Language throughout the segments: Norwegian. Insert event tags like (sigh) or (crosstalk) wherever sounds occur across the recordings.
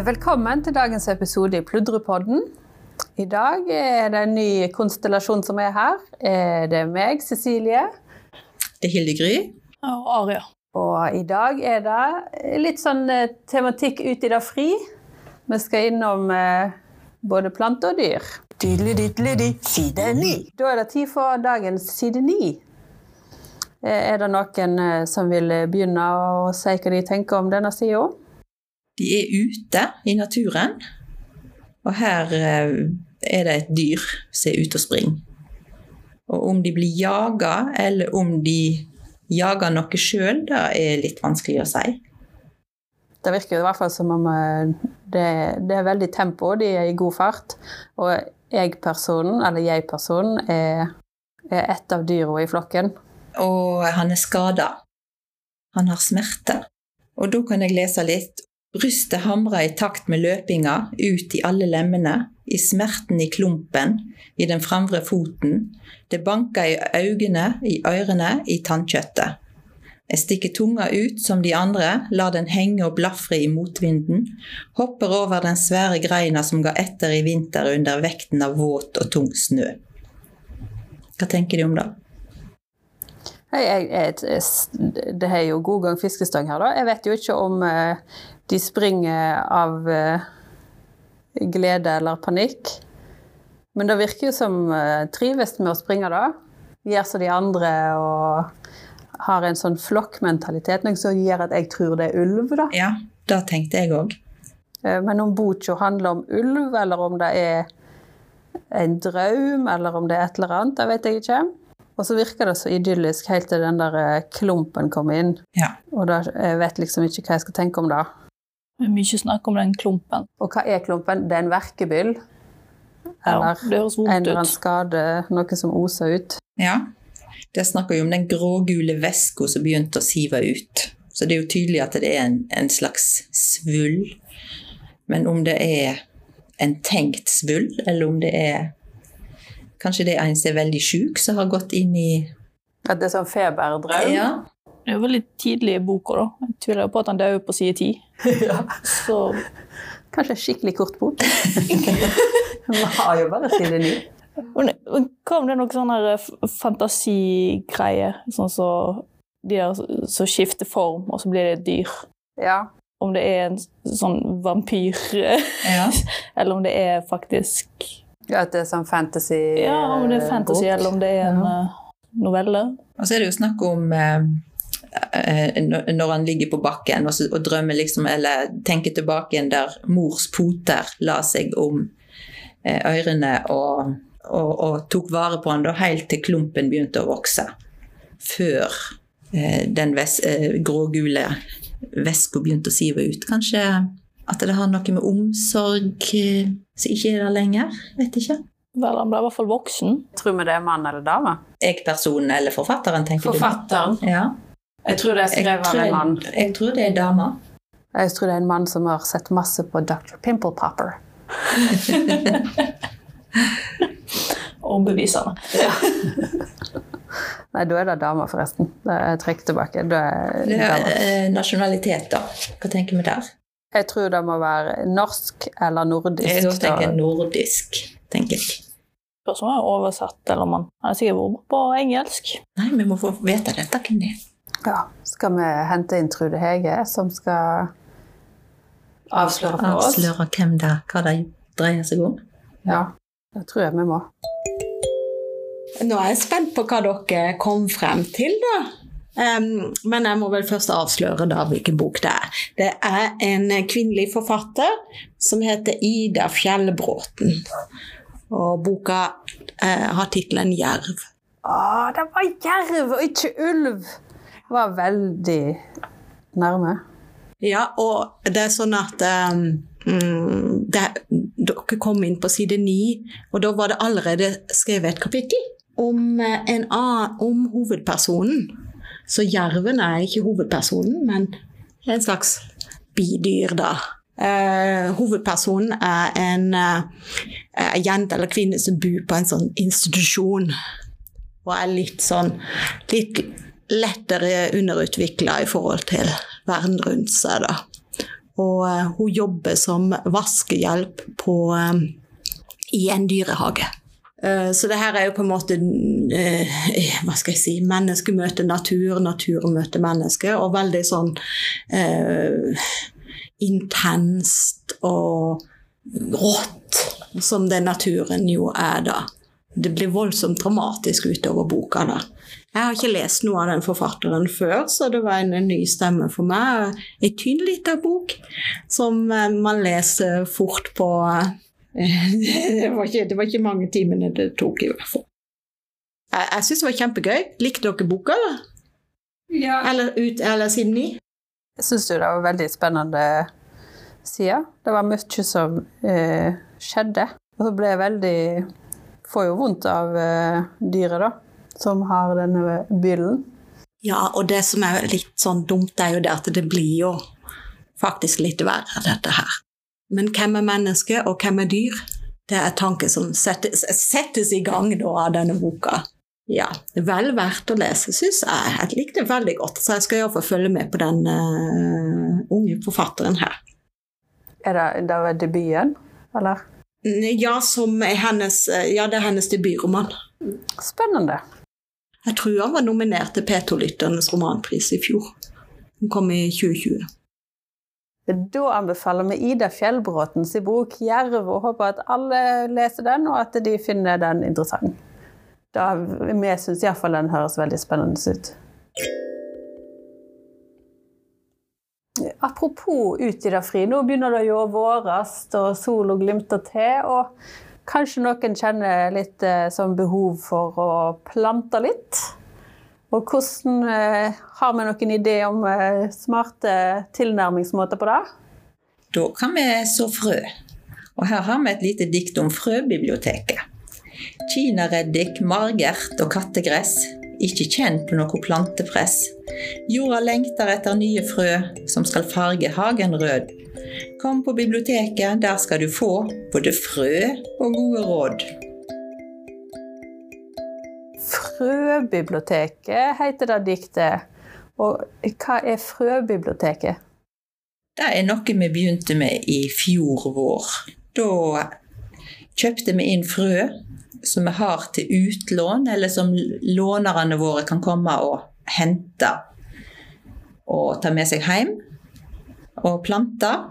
Eh, velkommen til dagens episode i Pludrepodden. I dag er det en ny konstellasjon som er her. Eh, Det er meg, Cecilie, Det er Hilde Gry. Og Aria. og i dag er det litt sånn eh, tematikk ut i det fri. Vi skal innom både plante og dyr. Diddeli-diddeli-di, side ni. Da er det tid for dagens side ni. Er det noen som vil begynne å si hva de tenker om denne sida? De er ute i naturen, og her eh, er det et dyr som er ute og springer. Og om de blir jaga, eller om de jager noe sjøl, det er litt vanskelig å si. Det virker i hvert fall som om eh, det, det er veldig tempo, de er i god fart. Og jeg-personen, eller jeg-personen, er, er ett av dyra i flokken. Og han er skada. Han har smerte. Og da kan jeg lese litt. Brystet hamrer i takt med løpinga, ut i alle lemmene, i smerten i klumpen, i den framre foten. Det banker i øynene, i ørene, i tannkjøttet. Jeg stikker tunga ut som de andre, lar den henge og blafre i motvinden, hopper over den svære greina som ga etter i vinter under vekten av våt og tung snø. Hva tenker de om det? Hei, jeg, jeg, det er jo god gang fiskestang her, da. Jeg vet jo ikke om eh, de springer av eh, glede eller panikk. Men det virker jo som eh, trives med å springe, da. Gjør som de andre og har en sånn flokkmentalitet, noe som gjør at jeg tror det er ulv, da. Ja, det tenkte jeg òg. Eh, Men om boka handler om ulv, eller om det er en drøm, eller om det er et eller annet, det vet jeg ikke. Og så virker det så idyllisk helt til den der klumpen kommer inn. Ja. Og da, jeg vet liksom ikke hva jeg skal tenke om det. Det er mye snakk om den klumpen. Og hva er klumpen? Det er en verkebyll? Ja, det høres en eller annen ut. skade, noe som oser ut? Ja. Det snakker jo om den grågule væska som begynte å sive ut. Så det er jo tydelig at det er en, en slags svull. Men om det er en tenkt svull, eller om det er Kanskje det er en som er veldig sjuk, som har gått inn i At det er sånn feberdrøm? Ja. Det er jo veldig tidlig i boka, da. Jeg tviler på at han dør på side ti. (laughs) Ja. Så Kanskje en skikkelig kort bok? (laughs) Vi har jo bare side ni. Hva om det er noe sånn her fantasigreie? Sånn så de der som skifter form, og så blir det et dyr. Ja. Om det er en sånn vampyr, ja. (laughs) eller om det er faktisk ja, at det er sånn fantasy Ja, om det er fantasy, bok. eller om det er en Ja. eh, novelle. Og så er det jo snakk om eh, eh, når når han ligger på bakken og, så, og drømmer liksom, eller tenker tilbake igjen der mors poter la seg om eh, ørene og, og, og tok vare på han da helt til klumpen begynte å vokse. Før eh, den ves, eh, grågule væska begynte å sive ut. Kanskje at det har noe med omsorg eh, som ikke er der lenger. Vet ikke. Vel, han ble i hvert fall voksen. Tror vi det er mann eller dame? Jeg-personen eller forfatteren, tenker Forfatteren. du? Ja. Jeg tror det er skrevet av en mann. jeg, jeg tror det er dama. Jeg tror det er en mann som har sett masse på Dr. Pimple Popper. (laughs) Overbevisende. (laughs) Nei, da er det dama, forresten. Jeg trekker tilbake. Da er Det det er eh, nasjonalitet, da. Hva tenker vi der? Jeg tror det må være norsk eller nordisk. Jeg tenker nordisk. tenker jeg. Spørs om han er oversatt, eller om han han er sikkert vært på engelsk. Nei, vi må få vite dette. Hvem det er. Ja. Skal vi hente inn Trude Hege, som skal avsløre for oss? Avsløre hvem det er, hva det dreier seg om. Ja, det tror jeg vi må. Nå er jeg spent på hva dere kom frem til, da. Um, men jeg må vel først avsløre da hvilken bok det er. Det er en kvinnelig forfatter som heter Ida Fjellbråten. Og boka uh, har tittelen 'Jerv'. Å, det var jerv og ikke ulv! Var veldig nærme. Ja, og det er sånn at em, mm, det, Dere kom inn på side ni, og da var det allerede skrevet et kapittel om, eh, en om hovedpersonen. Så jerven er ikke hovedpersonen, men en slags bidyr, da. Eh, hovedpersonen er en eh, jente eller kvinne som bor på en sånn institusjon. Og er litt sånn litt lettere underutvikla i forhold til verden rundt seg, da. Og uh, hun jobber som vaskehjelp på, um, i en dyrehage. Uh, Så det her er jo på en måte uh, hva skal jeg si, menneske møter natur, natur møter menneske, og veldig sånn intenst og rått, som den naturen jo er da. Det blir voldsomt dramatisk utover boka da. Jeg har ikke lest noe av den forfatteren før, så det var en, ny stemme for meg. En tynn liten bok som eh, man leser fort på eh, (laughs) det, var ikke, det var ikke mange timene det tok, i hvert fall. Jeg, jeg syns det var kjempegøy. Likte dere boka, eller? Ja. Eller, ut, eller siden ni? Jeg syns det var veldig spennende sider. Det var mye som eh, skjedde. Og så ble jeg veldig Får jo vondt av uh, dyret, da, som har denne byllen. Ja, og det som er litt sånn dumt, er jo det at det blir jo faktisk litt verre, dette her. Men hvem er menneske, og hvem er dyr? Det er tanker som settes, settes i gang da av denne boka. Ja, vel verdt å lese, syns jeg. Jeg likte det veldig godt, så jeg skal iallfall følge med på den uh, unge forfatteren her. Er det, det debuten, eller? Ja, som er hennes, eh, ja, det er hennes debutroman. Spennende. Jeg tror han var nominert til P2-lytternes romanpris i fjor. Den kom i 2020. Da anbefaler vi Ida Fjellbråtens bok 'Jerv', og håper at alle leser den, og at de finner den interessant. Da, vi syns iallfall den høres veldig spennende ut. Apropos ut i det fri, nå begynner det jo å vårast, og sola glimter til. Og kanskje noen kjenner litt sånn behov for å plante litt. Og hvordan eh, Har vi noen idé om eh, smarte tilnærmingsmåter på det? Da kan vi så frø. Og her har vi et lite dikt om frøbiblioteket. Kinareddik, margert og kattegress. Ikke kjent på noe plantepress. Jorda lengter etter nye frø som skal farge hagen rød. Kom på biblioteket, der skal du få både frø og gode råd. Frøbiblioteket heter det diktet. Og hva er Frøbiblioteket? Det er noe vi begynte med i fjor vår. Da kjøpte vi inn frø som vi har til utlån, eller som lånerne våre kan komme og hente og ta med seg hjem og planter.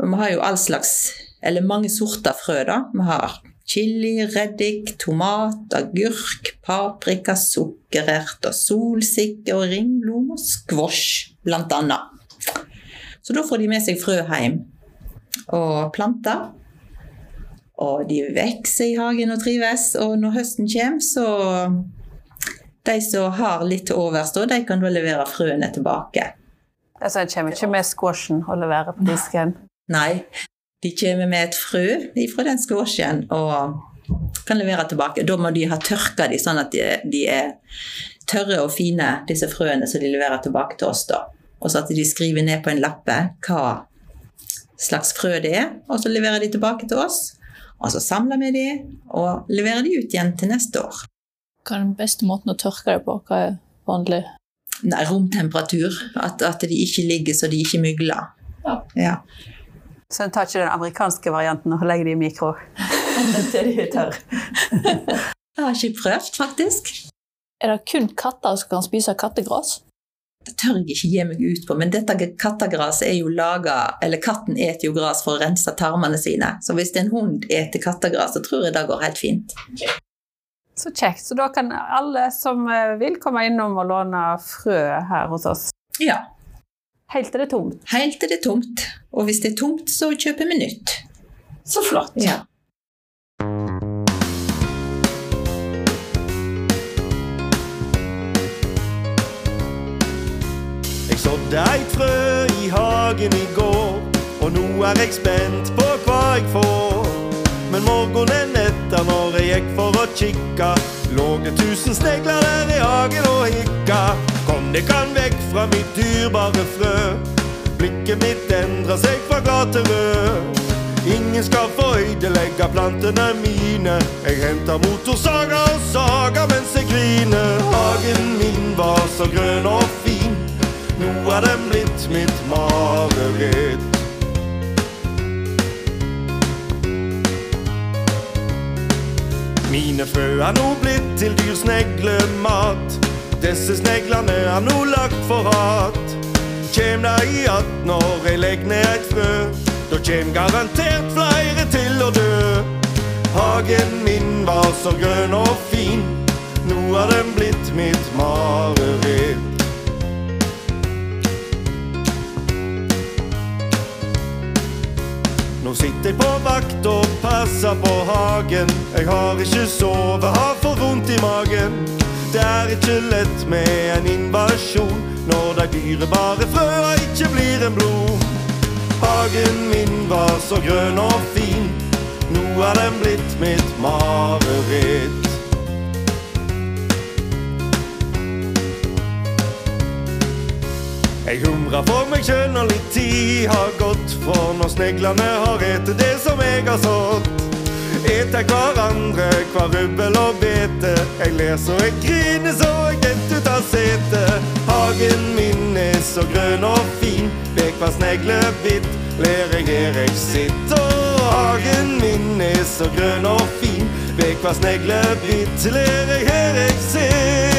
Og vi har jo all slags, eller mange sorter frø, da. Vi har chili, reddik, tomat, agurk, paprika, sukkererter, solsikke og ringblom og squash, blant annet. Så da får de med seg frø hjem og planter. Og de vokser i hagen og trives. Og når høsten kommer, så De som har litt til overs, de kan da levere frøene tilbake. Altså, jeg kommer ikke med squashen og leverer på disken. Nei, de kommer med et frø fra den squashen og kan levere tilbake. Da må de ha tørka de sånn at de, de er tørre og fine, disse frøene som de leverer tilbake til oss. da. Og så at de skriver ned på en lappe hva slags frø det er, og så leverer de tilbake til oss. Og så samler vi de og leverer de ut igjen til neste år. Hva er den beste måten å tørke det på? Hva er vanlig? Nei, romtemperatur. At, at de ikke ligger så de ikke mygler. Ja. Ja. Så en tar ikke den amerikanske varianten og legger det i mikro (laughs) til de er tørre. Jeg har ikke prøvd, faktisk. Er det kun katter som kan spise kattegras? Det tør jeg ikke gi meg ut på, men dette kattegraset er jo laga Eller katten eter jo gras for å rense tarmene sine. Så hvis en hund eter kattegras, så tror jeg det går helt fint. Så kjekt. Så da kan alle som eh, vil, komme innom og låne frø her hos oss. Ja. Helt til det er tomt. Helt til det er tomt. Og hvis det er tomt, så kjøper vi nytt. Så flott. Ja. Jeg sådde eit frø i hagen i går, og nå er jeg spent på hva jeg får. Men morgenen etter når jeg gikk for å kikka, lå det tusen snegler der i hagen og hikka. Kom det kan vekk fra mitt dyrebare frø. Blikket mitt endra seg fra glad til rød. Ingen skal få ødelegge plantene mine. Jeg henter motorsaga og saga mens jeg griner. Hagen min var så grønn og fin. Nå er den blitt mitt mareritt. Mine frø er nå blitt til dyr sneglemat. Disse sneglene er nå lagt for hat. Kjem deg i att når jeg legg ned eit frø, da kjem garantert flere til å dø. Hagen min var så grønn og fin, nå er den blitt mitt mareritt. Nå sitter jeg på vakt og passer på hagen. Jeg har ikke sovet, har for vondt i magen. Det er ikke lett med en invasjon når de dyrebare frøa ikke blir en blom. Hagen min var så grønn og fin, nå er den blitt mitt mareritt. Jeg humrer for meg sjøl når litt tid har gått, for når sneglene har ete det som jeg har sådd. Eter hverandre, hver rubbel og bete. Jeg ler så jeg griner så jeg detter ut av setet. Hagen min er så grønn og fin, ved hver sneglebitt ler jeg her jeg sitter. Hagen min er så grønn og fin, ved hver sneglebitt ler jeg her jeg sitter.